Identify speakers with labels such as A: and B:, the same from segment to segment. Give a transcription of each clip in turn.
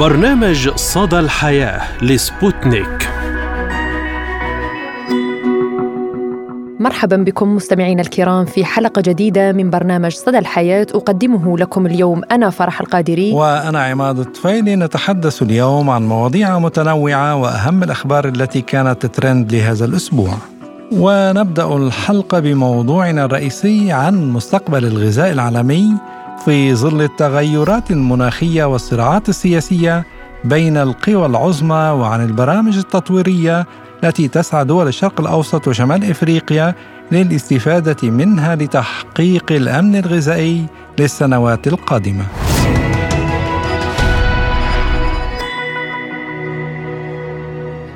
A: برنامج صدى الحياة لسبوتنيك.
B: مرحبا بكم مستمعينا الكرام في حلقة جديدة من برنامج صدى الحياة. أقدمه لكم اليوم أنا فرح القادري.
C: وأنا عماد الطفيلي نتحدث اليوم عن مواضيع متنوعة وأهم الأخبار التي كانت ترند لهذا الأسبوع. ونبدأ الحلقة بموضوعنا الرئيسي عن مستقبل الغذاء العالمي. في ظل التغيرات المناخية والصراعات السياسية بين القوى العظمى وعن البرامج التطويرية التي تسعى دول الشرق الأوسط وشمال إفريقيا للاستفادة منها لتحقيق الأمن الغذائي للسنوات القادمة.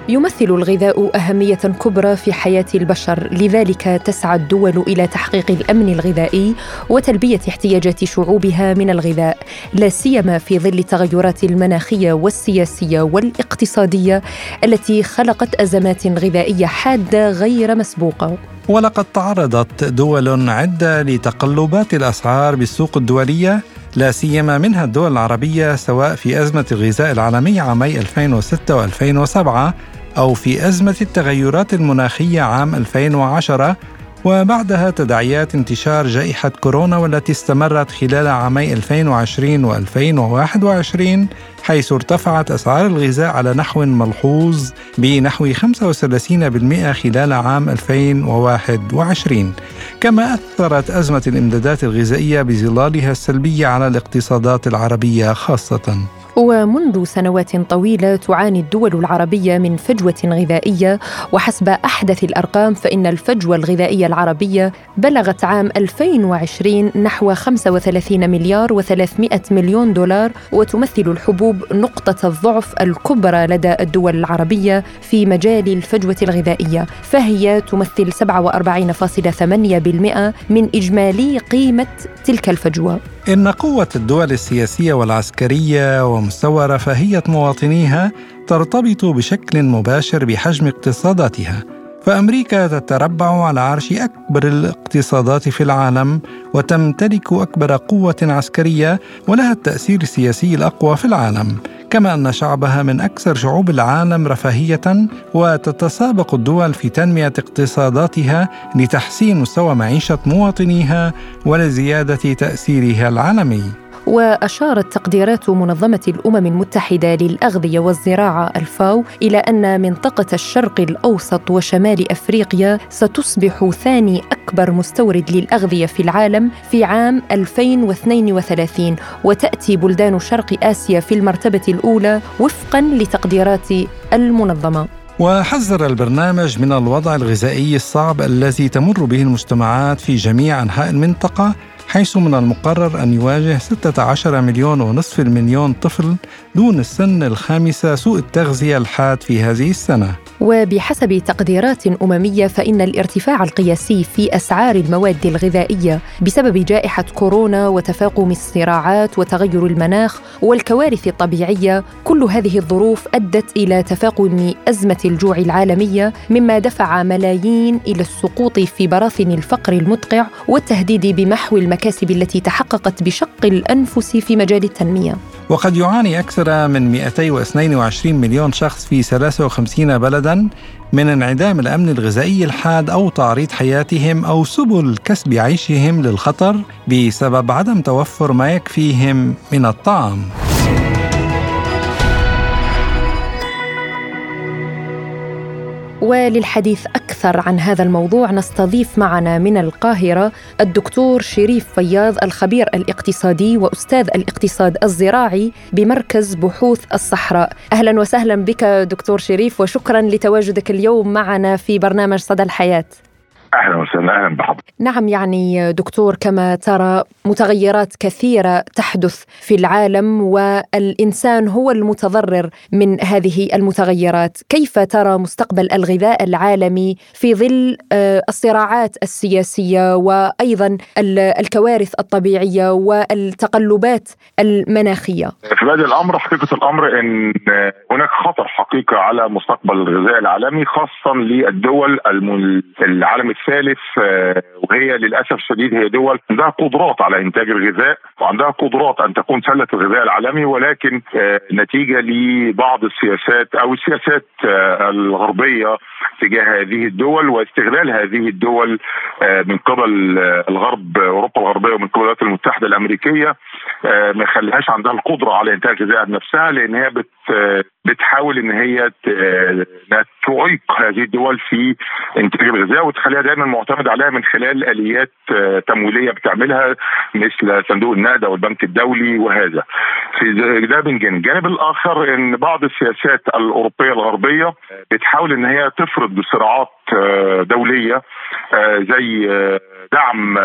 B: يمثل الغذاء أهمية كبرى في حياة البشر لذلك تسعى الدول إلى تحقيق الأمن الغذائي وتلبية احتياجات شعوبها من الغذاء لا سيما في ظل التغيرات المناخية والسياسية والاقتصادية التي خلقت أزمات غذائية حادة غير مسبوقة.
C: ولقد تعرضت دول عدة لتقلبات الأسعار بالسوق الدولية لا سيما منها الدول العربية سواء في أزمة الغذاء العالمي عامي 2006 و2007 أو في أزمة التغيرات المناخية عام 2010 وبعدها تداعيات انتشار جائحة كورونا والتي استمرت خلال عامي 2020 و2021 حيث ارتفعت أسعار الغذاء على نحو ملحوظ بنحو 35% خلال عام 2021 كما أثرت أزمة الإمدادات الغذائية بظلالها السلبية على الاقتصادات العربية خاصة.
B: ومنذ سنوات طويلة تعاني الدول العربية من فجوة غذائية. وحسب أحدث الأرقام فإن الفجوة الغذائية العربية بلغت عام 2020 نحو 35 مليار و300 مليون دولار وتمثل الحبوب نقطة الضعف الكبرى لدى الدول العربية في مجال الفجوة الغذائية فهي تمثل 47.8% من إجمالي قيمة تلك الفجوة.
C: إن قوة الدول السياسية والعسكرية ومستوى رفاهية مواطنيها ترتبط بشكل مباشر بحجم اقتصاداتها. فأمريكا تتربع على عرش أكبر الاقتصادات في العالم وتمتلك أكبر قوة عسكرية ولها التأثير السياسي الأقوى في العالم. كما أن شعبها من أكثر شعوب العالم رفاهية وتتسابق الدول في تنمية اقتصاداتها لتحسين مستوى معيشة مواطنيها ولزيادة تأثيرها العالمي.
B: وأشارت تقديرات منظمة الأمم المتحدة للأغذية والزراعة الفاو إلى أن منطقة الشرق الأوسط وشمال أفريقيا ستصبح ثاني أكبر مستورد للأغذية في العالم في عام 2032 وتأتي بلدان شرق آسيا في المرتبة الأولى وفقا لتقديرات المنظمة.
C: وحذر البرنامج من الوضع الغذائي الصعب الذي تمر به المجتمعات في جميع أنحاء المنطقة حيث من المقرر أن يواجه 16 مليون ونصف المليون طفل دون السن الخامسة سوء التغذية الحاد في هذه السنة.
B: وبحسب تقديرات أممية فإن الارتفاع القياسي في أسعار المواد الغذائية بسبب جائحة كورونا وتفاقم الصراعات وتغير المناخ والكوارث الطبيعية كل هذه الظروف أدت إلى تفاقم أزمة الجوع العالمية مما دفع ملايين إلى السقوط في براثن الفقر المدقع والتهديد بمحو المكاسب التي تحققت بشق الأنفس في مجال التنمية
C: وقد يعاني أكثر من 222 مليون شخص في 53 بلدا من انعدام الأمن الغذائي الحاد أو تعريض حياتهم أو سبل كسب عيشهم للخطر بسبب عدم توفر ما يكفيهم من الطعام.
B: وللحديث أكثر عن هذا الموضوع نستضيف معنا من القاهرة الدكتور شريف فياض الخبير الاقتصادي وأستاذ الاقتصاد الزراعي بمركز بحوث الصحراء. أهلا وسهلا بك دكتور شريف وشكرا لتواجدك اليوم معنا في برنامج صدى الحياة.
D: أهلا وسهلا أهلا بحضرتك.
B: نعم يعني دكتور كما ترى متغيرات كثيرة تحدث في العالم والإنسان هو المتضرر من هذه المتغيرات. كيف ترى مستقبل الغذاء العالمي في ظل آه، الصراعات السياسية وأيضا الكوارث الطبيعية والتقلبات المناخية؟
D: في بدء الأمر حقيقة الأمر إن هناك خطر حقيقة على مستقبل الغذاء العالمي خاصه للدول العالم الثالث وهي للأسف الشديد هي دول عندها قدرات على إنتاج الغذاء وعندها قدرات أن تكون سلة الغذاء العالمي ولكن نتيجة لبعض السياسات أو السياسات الغربية تجاه هذه الدول واستغلال هذه الدول من قبل الغرب أوروبا الغربية ومن قبل الولايات المتحدة الأمريكية ما يخليهاش عندها القدرة على إنتاج غذاء بنفسها لأن هي بت بتحاول إن هي تعيق هذه الدول في إنتاج الغذاء وتخليها دايما معتمد عليها من خلال آليات تمويلية بتعملها مثل صندوق النقد أو البنك الدولي وهذا. في ده من جانب، الجانب الآخر إن بعض السياسات الأوروبية الغربية بتحاول إن هي تفرض صراعات دولية زي دعم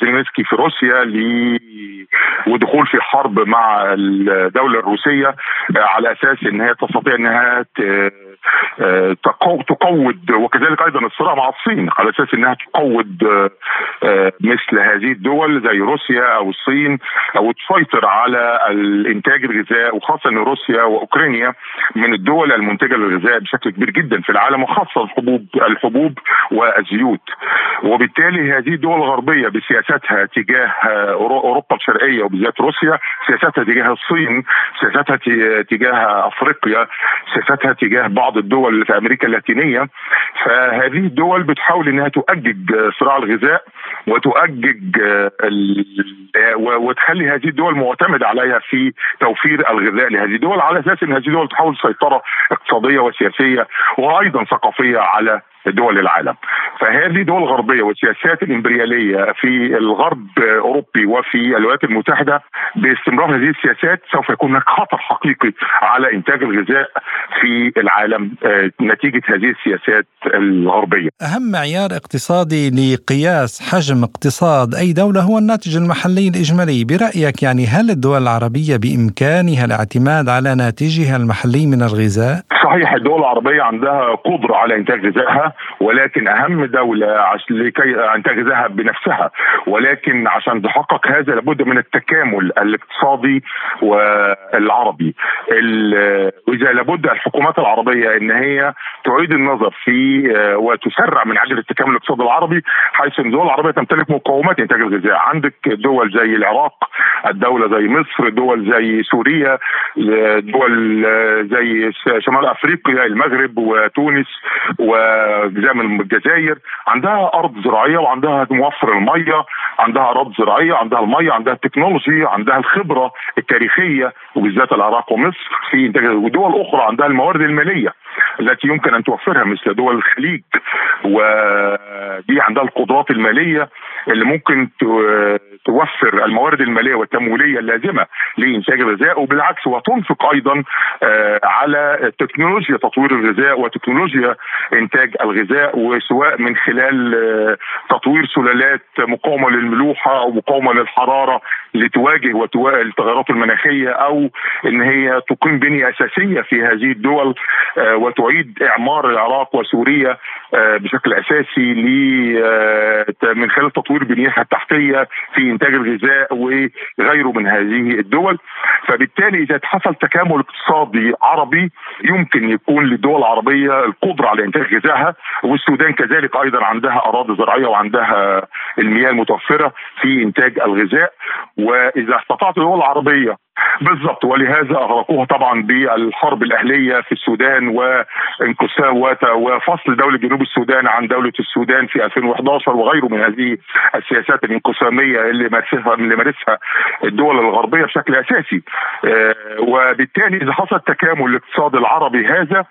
D: زيلينسكي في روسيا ودخول في حرب مع الدولة الروسية على أساس إن هي تستطيع إنها تقود وكذلك أيضا الصراع مع الصين على أساس إنها تقود مثل هذه الدول زي روسيا أو الصين أو تسيطر على الإنتاج الغذاء وخاصة ان روسيا وأوكرانيا من الدول المنتجة للغذاء بشكل كبير جدا في العالم وخاصة الحبوب الحبوب والزيوت. وبالتالي هذه الدول الغربيه بسياستها تجاه أوروبا الشرقية وبالذات روسيا سياستها تجاه الصين سياستها تجاه أفريقيا سياستها تجاه بعض الدول في أمريكا اللاتينية. فهذه الدول بتحاول إنها تؤجج صراع الغذاء وتؤجج وتخلي هذه الدول معتمدة عليها في توفير الغذاء لهذه الدول. على أساس إن هذه الدول تحاول سيطرة اقتصادية وسياسية وأيضا ثقافية على دول العالم. فهذه دول غربية والسياسات الإمبريالية في الغرب أوروبي وفي الولايات المتحدة باستمرار هذه السياسات سوف يكون هناك خطر حقيقي على إنتاج الغذاء في العالم نتيجة هذه السياسات الغربية.
C: أهم معيار اقتصادي لقياس حجم اقتصاد أي دولة هو الناتج المحلي الإجمالي. برأيك يعني هل الدول العربية بإمكانها الاعتماد على ناتجها المحلي من الغذاء؟
D: صحيح الدول العربية عندها قدرة على إنتاج غذائها ولكن أهم دولة لكي انتاج غذائها بنفسها. ولكن عشان تحقق هذا لابد من التكامل الاقتصادي والعربي. وإذا لابد الحكومات العربية إن هي تعيد النظر في وتسرع من عجله التكامل الاقتصادي العربي حيث إن الدول العربيه تمتلك مقومات إنتاج الغذاء. عندك دول زي العراق الدولة زي مصر دول زي سوريا دول زي شمال أفريقيا المغرب وتونس و من الجزائر عندها أرض زراعية وعندها موفر المية عندها أراضي زراعية عندها المية عندها التكنولوجي عندها الخبرة التاريخية وبالذات العراق ومصر في ودول أخرى عندها الموارد المالية التي يمكن أن توفرها مثل دول الخليج ودي عندها القدرات المالية اللي ممكن توفر الموارد المالية والتمويلية اللازمة. لإنتاج الغذاء وبالعكس وتنفق أيضا على تكنولوجيا تطوير الغذاء وتكنولوجيا إنتاج الغذاء وسواء من خلال تطوير سلالات مقاومة للملوحة أو مقاومة للحرارة لتواجه التغيرات المناخية أو إن هي تقيم بنية أساسية في هذه الدول وتعيد إعمار العراق وسوريا بشكل أساسي من خلال تطوير بنيتها التحتية في إنتاج الغذاء وغيره من هذه الدول. فبالتالي إذا حصل تكامل اقتصادي عربي يمكن يكون للدول العربيه القدرة على إنتاج غذائها والسودان كذلك أيضا عندها أراضي زراعية وعندها المياه المتوفرة في إنتاج الغذاء. وإذا استطاعت الدول العربية بالضبط ولهذا أغرقوها طبعا بالحرب الأهلية في السودان وانقسام وفصل دولة جنوب السودان عن دولة السودان في 2011 وغيره من هذه السياسات الانقسامية اللي مارسها اللي مارسها الدول الغربية بشكل أساسي. وبالتالي إذا حصل تكامل الاقتصاد العربي هذا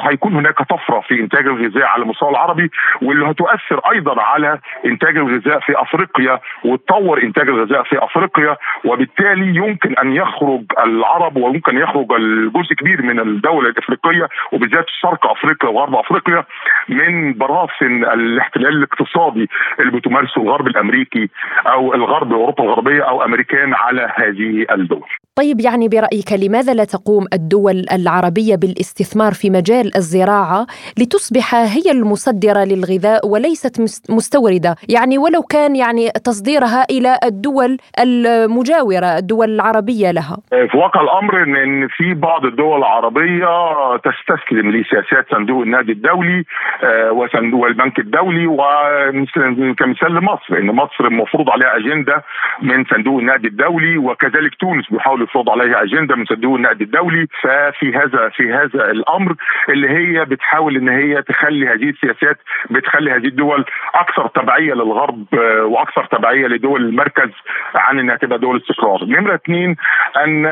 D: هيكون هناك طفرة في إنتاج الغذاء على المستوى العربي واللي هتؤثر أيضا على إنتاج الغذاء في أفريقيا وتطور إنتاج الغذاء في أفريقيا وبالتالي يمكن أن يخرج العرب وممكن يخرج جزء كبير من الدولة الإفريقية وبالذات شرق أفريقيا وغرب أفريقيا من براثن الاحتلال الاقتصادي اللي بتمارسه الغرب الأمريكي أو الغرب أوروبا الغربية أو أمريكان على هذه الدول.
B: طيب يعني برأيك لماذا لا تقوم الدول العربية بالاستثمار في مجال الزراعة لتصبح هي المصدرة للغذاء وليست مستوردة؟ يعني ولو كان يعني تصديرها إلى الدول المجاورة الدول العربية لها.
D: في واقع الأمر إن في بعض الدول العربية تستسلم لسياسات صندوق النقد الدولي آه، وصندوق البنك الدولي وكمثال لمصر إن مصر المفروض عليها أجندة من صندوق النقد الدولي وكذلك تونس بيحاول يفرض عليها أجندة من صندوق النقد الدولي ففي هذا في هذا الأمر اللي هي بتحاول إن هي تخلي هذه السياسات بتخلي هذه الدول أكثر تبعية للغرب آه، وأكثر تبعية لدول المركز عن إنها تبقى دول استقرار. نمرة اثنين أن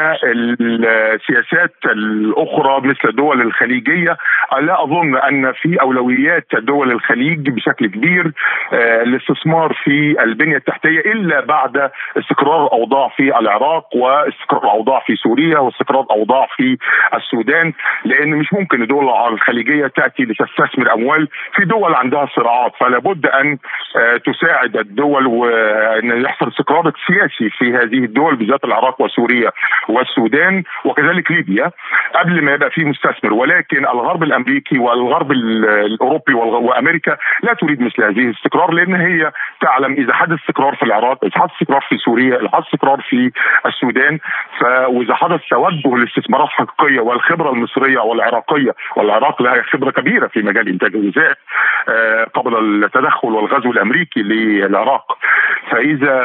D: السياسات الأخرى مثل الدول الخليجية لا أظن أن في أولويات دول الخليج بشكل كبير آه، الاستثمار في البنية التحتية إلا بعد استقرار الاوضاع في العراق واستقرار الأوضاع في سوريا واستقرار الأوضاع في السودان لأن مش ممكن الدول الخليجية تأتي لتستثمر أموال في دول عندها صراعات. فلا بد أن آه، تساعد الدول وان يحصل استقرار سياسي في هذه الدول بالذات العراق وسوريا والسودان وكذلك ليبيا قبل ما يبقى في مستثمر. ولكن الغرب الأمريكي والغرب الأوروبي وأمريكا لا تريد مثل هذه الاستقرار لأن هي تعلم إذا حدث استقرار في العراق إذا حدث استقرار في سوريا إذا حدث استقرار في السودان واذا حدث توجه لاستثمارات حقيقيه والخبرة المصرية والعراقية والعراق لها خبرة كبيرة في مجال إنتاج الغذاء آه، قبل التدخل والغزو الأمريكي للعراق. فإذا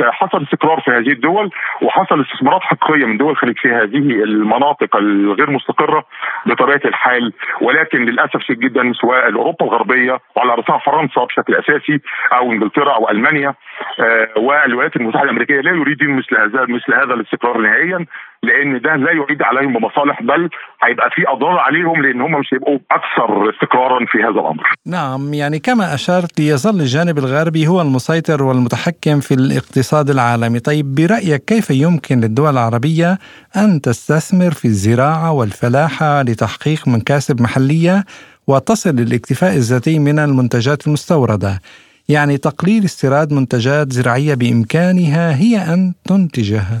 D: حصل استقرار في هذه الدول وحصل استثمارات حقيقية من دول الخليج في هذه المناطق الغير مستقرة بطبيعة الحال ولكن للأسف شديد جدا سواء أوروبا الغربية وعلى راسها فرنسا بشكل أساسي أو إنجلترا أو ألمانيا آه، والولايات المتحدة الأمريكية لا يريدون مثل هذا مثل هذا الاستقرار. نهائيا لأن ده لا يعيد عليهم بمصالح بل هيبقى في أضرار عليهم لأن هم مش هيبقوا أكثر استقرارا في هذا الأمر.
C: نعم يعني كما أشرت يظل الجانب الغربي هو المسيطر والمتحكم في الاقتصاد العالمي، طيب برأيك كيف يمكن للدول العربية أن تستثمر في الزراعة والفلاحة لتحقيق مكاسب محلية وتصل للاكتفاء الذاتي من المنتجات المستوردة؟ يعني تقليل استيراد منتجات زراعية بإمكانها هي أن تنتجها.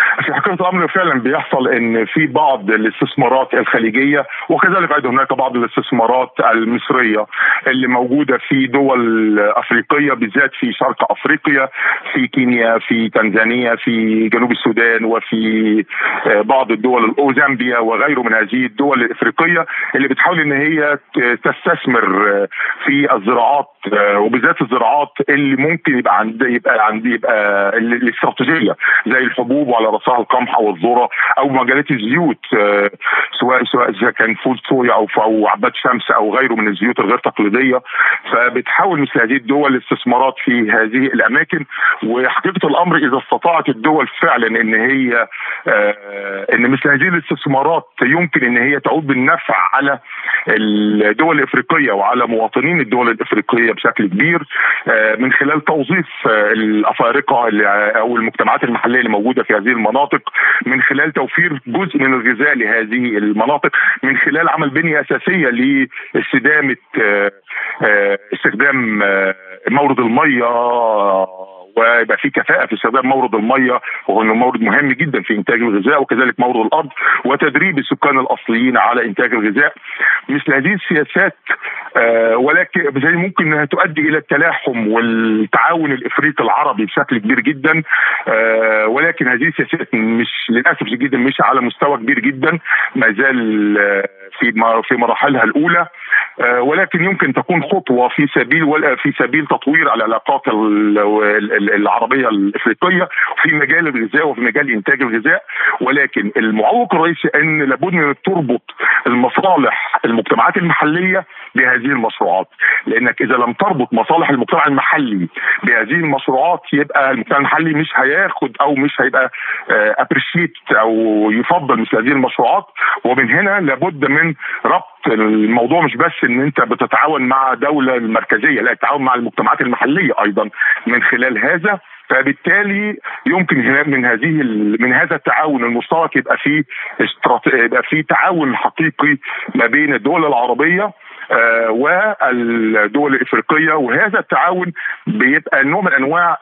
D: حقيقة الأمر فعلا بيحصل إن في بعض الاستثمارات الخليجية وكذلك أيضا هناك بعض الاستثمارات المصرية اللي موجودة في دول أفريقية بالذات في شرق أفريقيا في كينيا في تنزانيا في جنوب السودان وفي آه، بعض الدول الاوزامبيا وغيره من هذه الدول الإفريقية اللي بتحاول إن هي تستثمر آه، في الزراعات آه، وبالذات الزراعات اللي ممكن يبقى عند يبقى عند يبقى الاستراتيجية زي الحبوب وعلى رأسها القمح أو الذرة أو مجالات الزيوت آه، سواء سواء إذا كان فول صويا أو أو عباد شمس أو غيره من الزيوت الغير تقليدية. فبتحاول مثل هذه الدول الاستثمارات في هذه الأماكن وحقيقة الأمر إذا استطاعت الدول فعلا إن هي آه، إن مثل هذه الاستثمارات يمكن إن هي تعود بالنفع على الدول الإفريقية وعلى مواطنين الدول الإفريقية بشكل كبير آه، من خلال توظيف الأفارقة أو المجتمعات المحلية اللي موجودة في هذه المناطق. من خلال توفير جزء من الغذاء لهذه المناطق من خلال عمل بنية أساسية لاستدامة آه، آه، استخدام آه، مورد المية ويبقى في كفاءة في استخدام مورد المية وهو مورد مهم جدا في إنتاج الغذاء وكذلك مورد الأرض وتدريب السكان الأصليين على إنتاج الغذاء. مثل هذه السياسات ولكن بالتالي ممكن أنها تؤدي إلى التلاحم والتعاون الإفريقي العربي بشكل كبير جدا ولكن هذه السياسات مش للأسف جدا مش على مستوى كبير جدا ما زال آه في في مراحلها الأولى آه ولكن يمكن تكون خطوة في سبيل في سبيل تطوير العلاقات العربية الإفريقية في مجال الغذاء وفي مجال إنتاج الغذاء ولكن المعوق الرئيسي أن لابد ان تربط المصالح المجتمعات المحلية بهذه المشروعات. لأنك إذا لم تربط مصالح المجتمع المحلي بهذه المشروعات يبقى المجتمع المحلي مش هياخد أو مش هيبقى ابريشيت آه، أو يفضل مثل هذه المشروعات. ومن هنا لابد من ربط الموضوع مش بس إن أنت بتتعاون مع دولة مركزية لا تتعاون مع المجتمعات المحلية أيضا من خلال هذا. فبالتالي يمكن من هذه من هذا التعاون المشترك يبقى في يبقى في تعاون حقيقي ما بين الدول العربية والدول الإفريقية وهذا التعاون بيبقى نوع من أنواع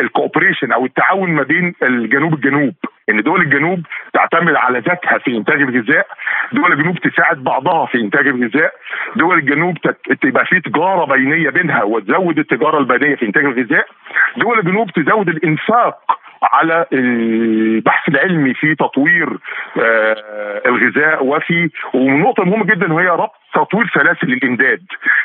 D: الكوبريشن أو التعاون ما بين الجنوب الجنوب إن دول الجنوب تعتمد على ذاتها في إنتاج الغذاء دول الجنوب تساعد بعضها في إنتاج الغذاء دول الجنوب تبقى في تجارة بينية بينها وتزود التجارة البينية في إنتاج الغذاء دول الجنوب تزود الإنفاق على البحث العلمي في تطوير آه، الغذاء وفي ونقطه مهمة جدا وهي ربط تطوير سلاسل الإمداد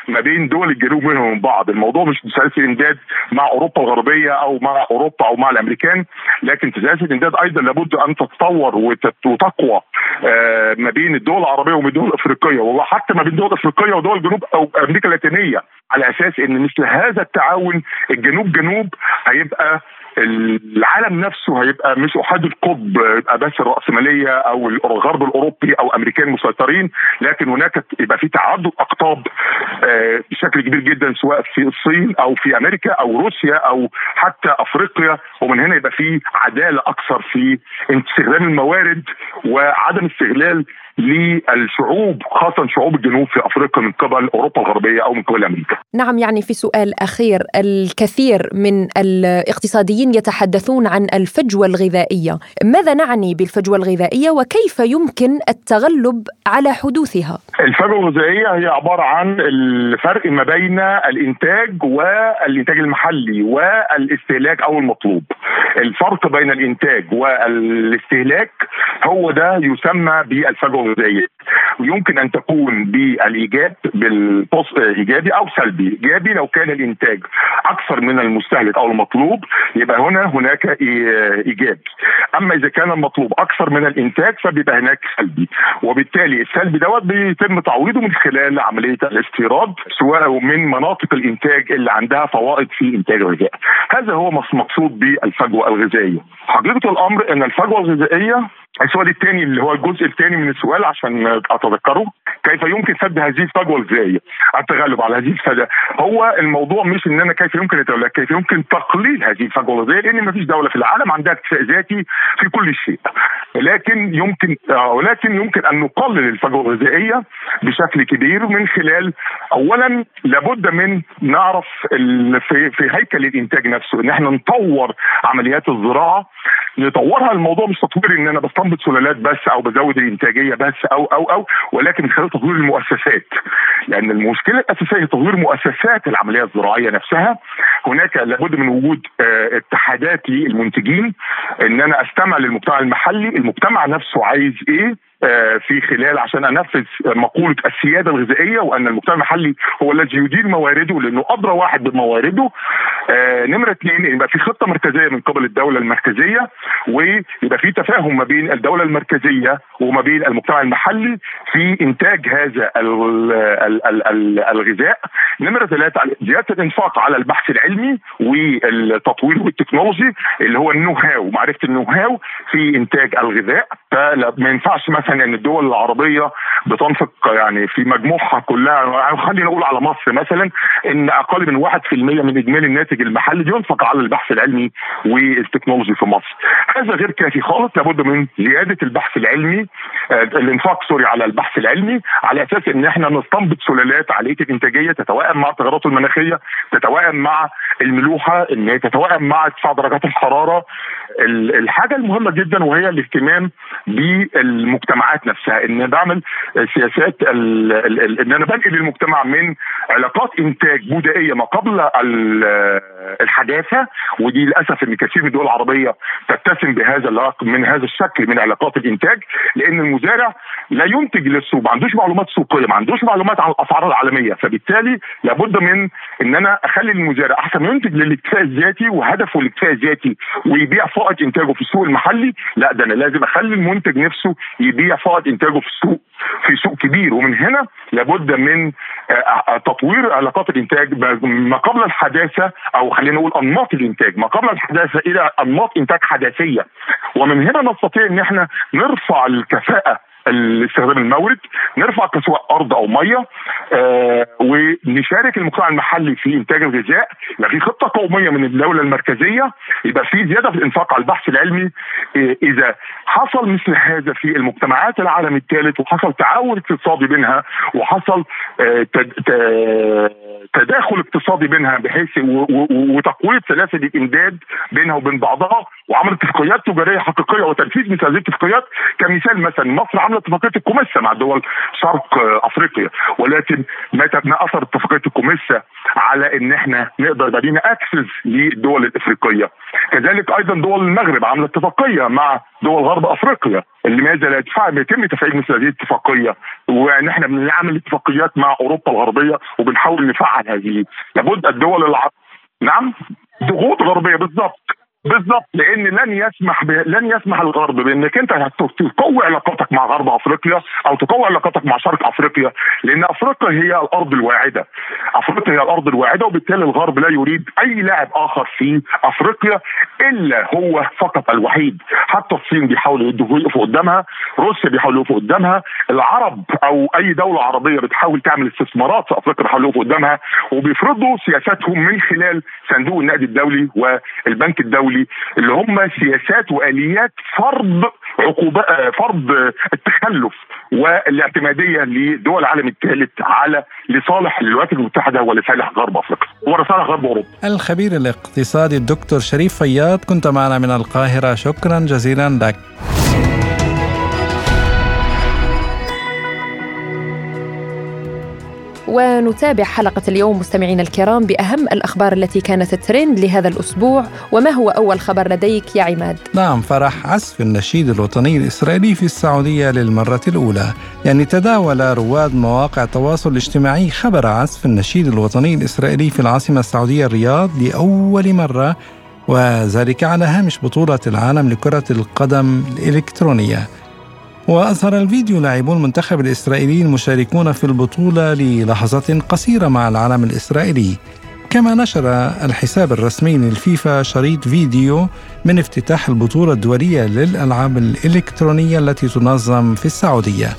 D: ما بين دول الجنوب منهم من بعض. الموضوع مش سلاسل الامداد مع أوروبا الغربية أو مع أوروبا أو مع الأمريكان لكن سلاسل الامداد أيضا لابد أن تتطور وتقوى آه، ما بين الدول العربية وما الدول الأفريقية. وحتى ما بين الدول الأفريقية ودول الجنوب أو أمريكا اللاتينية على أساس إن مثل هذا التعاون الجنوب جنوب هيبقى العالم نفسه هيبقى مش احاد القطب يبقى بس الرأسمالية أو الغرب الأوروبي أو أمريكان مسيطرين لكن هناك يبقى في تعدد أقطاب آه، بشكل كبير جدا سواء في الصين أو في أمريكا أو روسيا أو حتى أفريقيا ومن هنا يبقى في عدالة أكثر في استخدام الموارد وعدم استغلال للشعوب خاصه شعوب الجنوب في أفريقيا من قبل أوروبا الغربية أو من قبل أمريكا.
B: نعم يعني في سؤال أخير الكثير من الاقتصاديين يتحدثون عن الفجوة الغذائية، ماذا نعني بالفجوة الغذائية وكيف يمكن التغلب على حدوثها؟
D: الفجوة الغذائية هي عبارة عن الفرق ما بين الإنتاج والإنتاج المحلي والاستهلاك أو المطلوب. الفرق بين الإنتاج والاستهلاك هو ده يسمى بالفجوة الغذائيه ويمكن أن تكون بالإيجاب بالبوس إيجابي أو سلبي. إيجابي لو كان الإنتاج أكثر من المستهلك أو المطلوب يبقى هنا هناك إيجاب. أما إذا كان المطلوب أكثر من الإنتاج فبيبقى هناك سلبي. وبالتالي السلبي دوت بيتم تعويضه من خلال عملية الاستيراد سواء من مناطق الإنتاج اللي عندها فوائد في إنتاج الغذاء. هذا هو مقصود بالفجوة الغذائية. حقيقة الأمر إن الفجوة الغذائية السؤال الثاني اللي هو الجزء الثاني من السؤال عشان أتذكره كيف يمكن سد هذه الفجوة إزاي؟ التغلب على هذه الفجوة. هو الموضوع مش إن أنا كيف يمكن كيف يمكن تقليل هذه الفجوة الغذائيه لأن ما فيش دولة في العالم عندها اكتفاء ذاتي في كل شيء. لكن يمكن ولكن يمكن أن نقلل الفجوة الغذائية بشكل كبير من خلال اولا لابد من نعرف في في هيكل الإنتاج نفسه. ان إحنا نطور عمليات الزراعة. نطورها الموضوع مش تطوير إن أنا بستنبط سلالات بس أو بزود الإنتاجية بس أو أو أو ولكن من خلال تطوير المؤسسات. لأن المشكلة الأساسية هي تطوير مؤسسات العملية الزراعية نفسها. هناك لابد من وجود آه، اتحادات للمنتجين إن أنا أستمع للمجتمع المحلي المجتمع نفسه عايز إيه؟ في خلال عشان انفذ مقولة السيادة الغذائية وأن المجتمع المحلي هو الذي يدير موارده لأنه أدرى واحد بموارده. آه نمرة اثنين يبقى في خطة مركزية من قبل الدولة المركزية ويبقى في تفاهم ما بين الدولة المركزية وما بين المجتمع المحلي في إنتاج هذا الغذاء. نمرة ثلاثة زيادة الإنفاق على البحث العلمي والتطوير والتكنولوجي اللي هو النو هاو معرفة النو هاو في إنتاج الغذاء. فما ينفعش مثلا ان الدول العربية بتنفق يعني في مجموعها كلها يعني خلينا نقول على مصر مثلا إن أقل من 1% من إجمالي الناتج المحلي بينفق على البحث العلمي والتكنولوجي في مصر. هذا غير كافي خالص لابد من زيادة البحث العلمي آه، الانفاق sorry على البحث العلمي على أساس إن إحنا نستنبط سلالات عاليه الإنتاجية تتوائم مع التغيرات المناخية تتوائم مع الملوحة إن هي تتوائم مع ارتفاع درجات الحرارة الحاجة المهمة جدا وهي الاهتمام بالمجتمعات نفسها ان بعمل سياسات إن أنا بنقل المجتمع من علاقات إنتاج بدائيه ما قبل الحداثة ودي للأسف إن كثير من الدول العربية تتسم بهذا من هذا الشكل من علاقات الإنتاج لأن المزارع لا ينتج للسوق ما عندوش معلومات سوقية ما عندوش معلومات عن الأسعار العالمية فبالتالي لابد من إن أنا أخلي المزارع أحسن ينتج للاكتفاء الذاتي وهدفه الاكتفاء الذاتي ويبيع فائض إنتاجه في السوق المحلي لا ده أنا لازم أخلي المنتج نفسه يبيع فائض إنتاجه في السوق في سوق كبير. ومن هنا لابد من آه، آه، تطوير علاقات الإنتاج ما قبل الحداثة أو خلينا نقول أنماط الإنتاج. ما قبل الحداثة إلى أنماط إنتاج حداثية. ومن هنا نستطيع إن إحنا نرفع الكفاءة استخدام المورد نرفع كسواء أرض أو مية آه ونشارك المجتمع المحلي في إنتاج الغذاء. يبقى في خطة قومية من الدولة المركزية. يبقى في زيادة في الإنفاق على البحث العلمي. آه إذا حصل مثل هذا في المجتمعات العالم الثالث وحصل تعاون اقتصادي بينها وحصل آه تداخل اقتصادي بينها بحيث وتقوية سلاسل الإمداد بينها وبين بعضها وعمل اتفاقيات تجارية حقيقية وتنفيذ مثل هذه الاتفاقيات كمثال مثلا مصر عملت اتفاقية الكوميسا مع دول شرق أفريقيا. ولكن ما أثر اتفاقية الكوميسا على إن إحنا نقدر يبقى access للدول الإفريقية. كذلك أيضا دول المغرب عملت اتفاقية مع دول غرب أفريقيا لماذا لا يتفاعل يتم تفعيل مثل هذه الاتفاقية. وإن إحنا بنعمل اتفاقيات مع أوروبا الغربية وبنحاول نفعل هذه. لابد الدول العربيه نعم ضغوط غربية بالضبط. بالضبط لأن لن يسمح ب... لن يسمح الغرب بأنك أنت تقوي علاقاتك مع غرب أفريقيا أو تقوي علاقاتك مع شرق أفريقيا لأن أفريقيا هي الأرض الواعدة. أفريقيا هي الأرض الواعدة وبالتالي الغرب لا يريد أي لاعب آخر في أفريقيا إلا هو فقط الوحيد. حتى الصين بيحاولوا يقفوا قدامها روسيا بيحاولوا يقفوا قدامها العرب أو أي دولة عربية بتحاول تعمل استثمارات في أفريقيا بيحاولوا يقفوا قدامها وبيفرضوا سياساتهم من خلال صندوق النقد الدولي والبنك الدولي الدولي اللي هم سياسات وآليات فرض عقوبات فرض التخلف والاعتمادية لدول العالم الثالث على لصالح الولايات المتحدة ولصالح غرب أفريقيا ولصالح غرب أوروبا.
C: الخبير الاقتصادي الدكتور شريف فياض كنت معنا من القاهرة شكرا جزيلا لك.
B: ونتابع حلقة اليوم مستمعينا الكرام بأهم الأخبار التي كانت ترند لهذا الأسبوع وما هو أول خبر لديك يا عماد؟
C: نعم فرح عزف النشيد الوطني الإسرائيلي في السعودية للمرة الأولى يعني تداول رواد مواقع التواصل الاجتماعي خبر عزف النشيد الوطني الإسرائيلي في العاصمة السعودية الرياض لأول مرة وذلك على هامش بطولة العالم لكرة القدم الإلكترونية وأظهر الفيديو لاعبو المنتخب الإسرائيلي المشاركون في البطولة للحظات قصيرة مع العلم الإسرائيلي. كما نشر الحساب الرسمي للفيفا شريط فيديو من افتتاح البطولة الدولية للألعاب الإلكترونية التي تنظم في السعودية.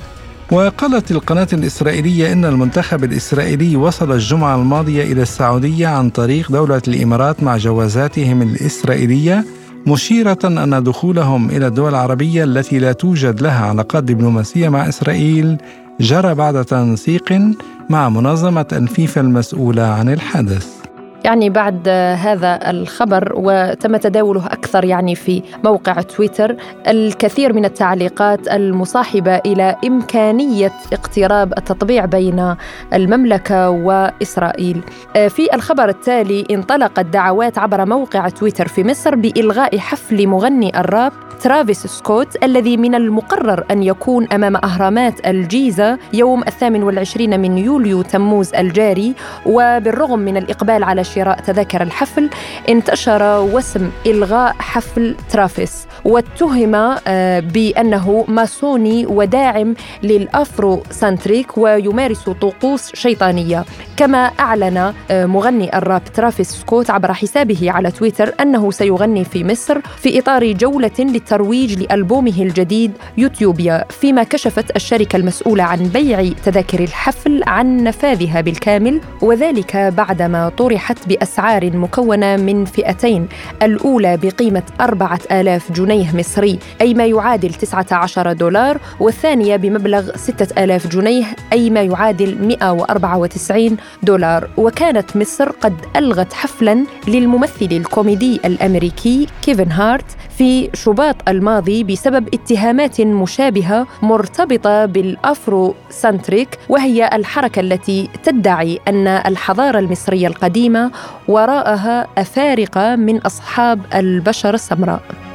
C: وقالت القناة الإسرائيلية إن المنتخب الإسرائيلي وصل الجمعة الماضية إلى السعودية عن طريق دولة الإمارات مع جوازاتهم الإسرائيلية مشيرة أن دخولهم إلى الدول العربية التي لا توجد لها علاقات دبلوماسية مع إسرائيل جرى بعد تنسيق مع منظمة الفيفا المسؤولة عن الحدث.
B: يعني بعد هذا الخبر وتم تداوله أكثر يعني في موقع تويتر الكثير من التعليقات المصاحبة إلى إمكانية اقتراب التطبيع بين المملكة وإسرائيل. في الخبر التالي انطلقت دعوات عبر موقع تويتر في مصر بإلغاء حفل مغني الراب ترافيس سكوت الذي من المقرر أن يكون أمام أهرامات الجيزة يوم الثامن والعشرين من يوليو تموز الجاري وبالرغم من الإقبال على شراء تذاكر الحفل انتشر وسم إلغاء حفل ترافيس. واتهم آه، بأنه ماسوني وداعم لل Afrocentric ويمارس طقوس شيطانية. كما أعلن آه، مغني الراب ترافيس سكوت عبر حسابه على تويتر أنه سيغني في مصر في إطار جولة للترويج لألبومه الجديد يوتيوبيا فيما كشفت الشركة المسؤولة عن بيع تذاكر الحفل عن نفادها بالكامل وذلك بعدما طرحت بأسعار مكونة من فئتين الأولى بقيمة 4000 جنيه مصري أي ما يعادل 19 دولار والثانية بمبلغ 6000 جنيه أي ما يعادل 194 دولار. وكانت مصر قد ألغت حفلا للممثل الكوميدي الأمريكي كيفن هارت في شباط الماضي بسبب اتهامات مشابهة مرتبطة بال Afrocentric وهي الحركة التي تدعي أن الحضارة المصرية القديمة وراءها أفارقة من أصحاب البشرة السمراء.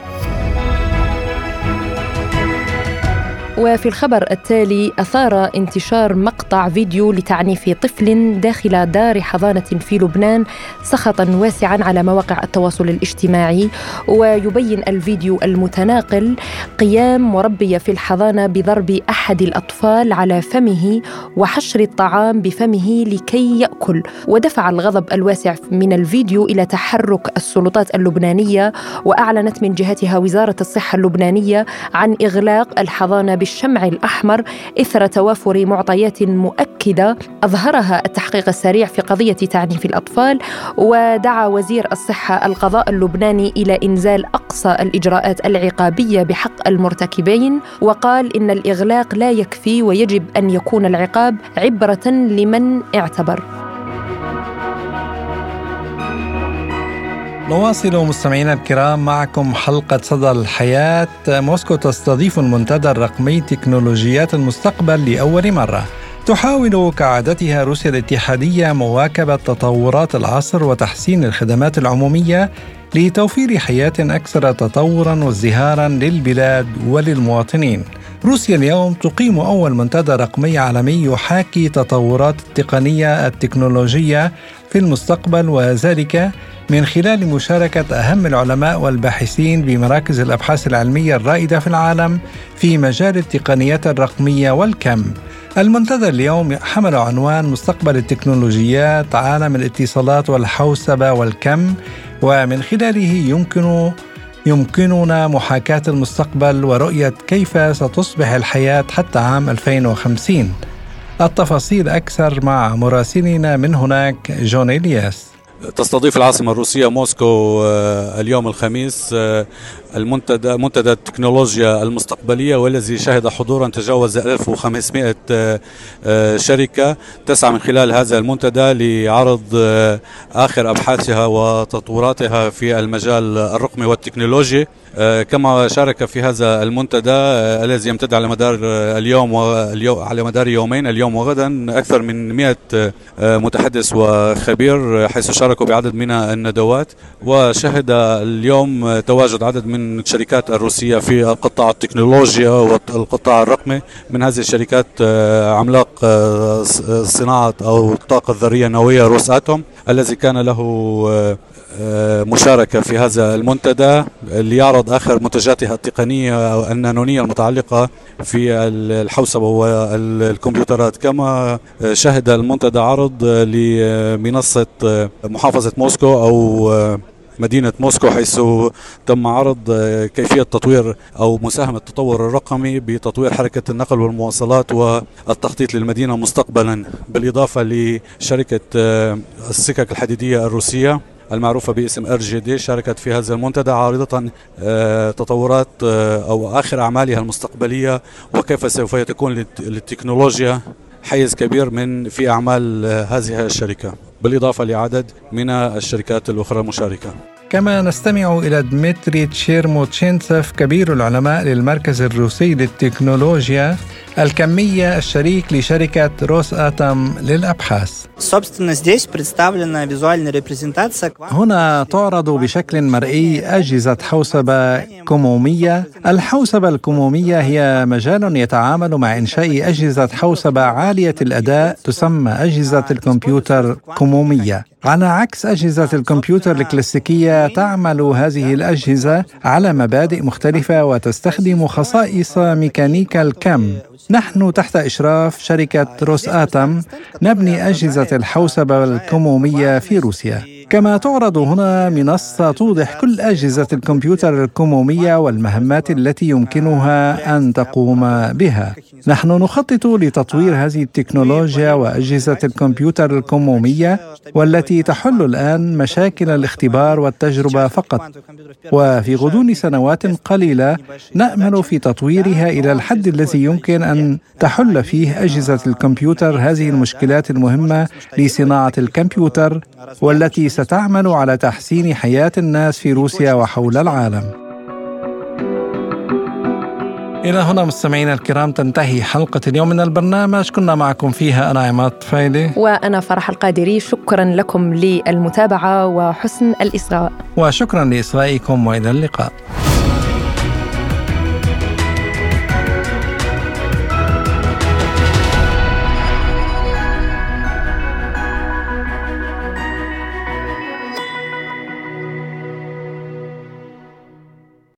B: وفي الخبر التالي أثار انتشار مقطع فيديو لتعنيف طفل داخل دار حضانة في لبنان سخطا واسعا على مواقع التواصل الاجتماعي. ويبين الفيديو المتناقل قيام مربية في الحضانة بضرب أحد الأطفال على فمه وحشر الطعام بفمه لكي يأكل. ودفع الغضب الواسع من الفيديو إلى تحرك السلطات اللبنانية وأعلنت من جهتها وزارة الصحة اللبنانية عن إغلاق الحضانة بالشمع الأحمر إثر توافر معطيات مؤكدة أظهرها التحقيق السريع في قضية تعنيف الأطفال ودعا وزير الصحة القضاء اللبناني إلى إنزال أقصى الإجراءات العقابية بحق المرتكبين وقال إن الإغلاق لا يكفي ويجب أن يكون العقاب عبرة لمن اعتبر.
C: نواصل مستمعينا الكرام معكم حلقة صدى الحياة موسكو تستضيف المنتدى الرقمي تكنولوجيات المستقبل لأول مرة تحاول كعادتها روسيا الاتحادية مواكبة تطورات العصر وتحسين الخدمات العمومية لتوفير حياة أكثر تطورا وازدهارا للبلاد وللمواطنين. روسيا اليوم تقيم أول منتدى رقمي عالمي يحاكي تطورات التقنية التكنولوجية في المستقبل وذلك من خلال مشاركة أهم العلماء والباحثين بمراكز الأبحاث العلمية الرائدة في العالم في مجال التقنيات الرقمية والكم. المنتدى اليوم حمل عنوان مستقبل التكنولوجيات عالم الاتصالات والحوسبة والكم ومن خلاله يمكن يمكننا محاكاة المستقبل ورؤية كيف ستصبح الحياة حتى عام 2050 التفاصيل أكثر مع مراسلنا من هناك جون إلياس.
E: تستضيف العاصمة الروسية موسكو آه، اليوم الخميس آه، المنتدى منتدى التكنولوجيا المستقبلية والذي شهد حضورا تجاوز 1500 آه، شركة. تسعى من خلال هذا المنتدى لعرض آخر أبحاثها وتطوراتها في المجال الرقمي والتكنولوجي. كما شارك في هذا المنتدى الذي يمتد على مدار اليوم على مدار يومين اليوم وغدا أكثر من 100 متحدث وخبير حيث شاركوا بعدد من الندوات. وشهد اليوم تواجد عدد من الشركات الروسية في قطاع التكنولوجيا والقطاع الرقمي. من هذه الشركات آه، عملاق آه، صناعة أو الطاقة الذرية النووية روس أتوم الذي كان له آه، مشاركة في هذا المنتدى ليعرض آخر منتجاتها التقنية النانونية المتعلقة في الحوسبة والكمبيوترات كما شهد المنتدى عرض لمنصة محافظة موسكو أو مدينة موسكو حيث تم عرض كيفية تطوير أو مساهمة التطور الرقمي بتطوير حركة النقل والمواصلات والتخطيط للمدينة مستقبلا بالإضافة لشركة السكك الحديدية الروسية. المعروفة باسم ار جي دي شاركت في هذا المنتدى عارضة آه، تطورات آه، أو آخر أعمالها المستقبلية وكيف سوف تكون للتكنولوجيا حيز كبير من في أعمال آه، هذه الشركة. بالإضافة لعدد من الشركات الأخرى المشاركة
C: كما نستمع إلى دمتري تشيرموتشينتسف كبير العلماء للمركز الروسي للتكنولوجيا الكمية الشريك لشركة روس آتم للأبحاث. هنا تعرض بشكل مرئي أجهزة حوسبة كمومية. الحوسبة الكمومية هي مجال يتعامل مع إنشاء أجهزة حوسبة عالية الأداء تسمى أجهزة الكمبيوتر كمومية. على عكس أجهزة الكمبيوتر الكلاسيكية تعمل هذه الأجهزة على مبادئ مختلفة وتستخدم خصائص ميكانيكا الكم. نحن تحت إشراف شركة روس آتم نبني أجهزة الحوسبة الكمومية في روسيا. كما تعرض هنا منصة توضح كل أجهزة الكمبيوتر الكمومية والمهمات التي يمكنها أن تقوم بها. نحن نخطط لتطوير هذه التكنولوجيا وأجهزة الكمبيوتر الكمومية والتي تحل الآن مشاكل الاختبار والتجربة فقط. وفي غضون سنوات قليلة نأمل في تطويرها إلى الحد الذي يمكن أن تحل فيه أجهزة الكمبيوتر هذه المشكلات المهمة لصناعة الكمبيوتر والتي ستعمل على تحسين حياة الناس في روسيا وحول العالم. إلى هنا مستمعينا الكرام تنتهي حلقة اليوم من البرنامج. كنا معكم فيها أنا عماد فايلة
B: وأنا فرح القادري. شكرا لكم للمتابعة وحسن الإصغاء.
C: وشكرا لإصغائكم وإلى اللقاء.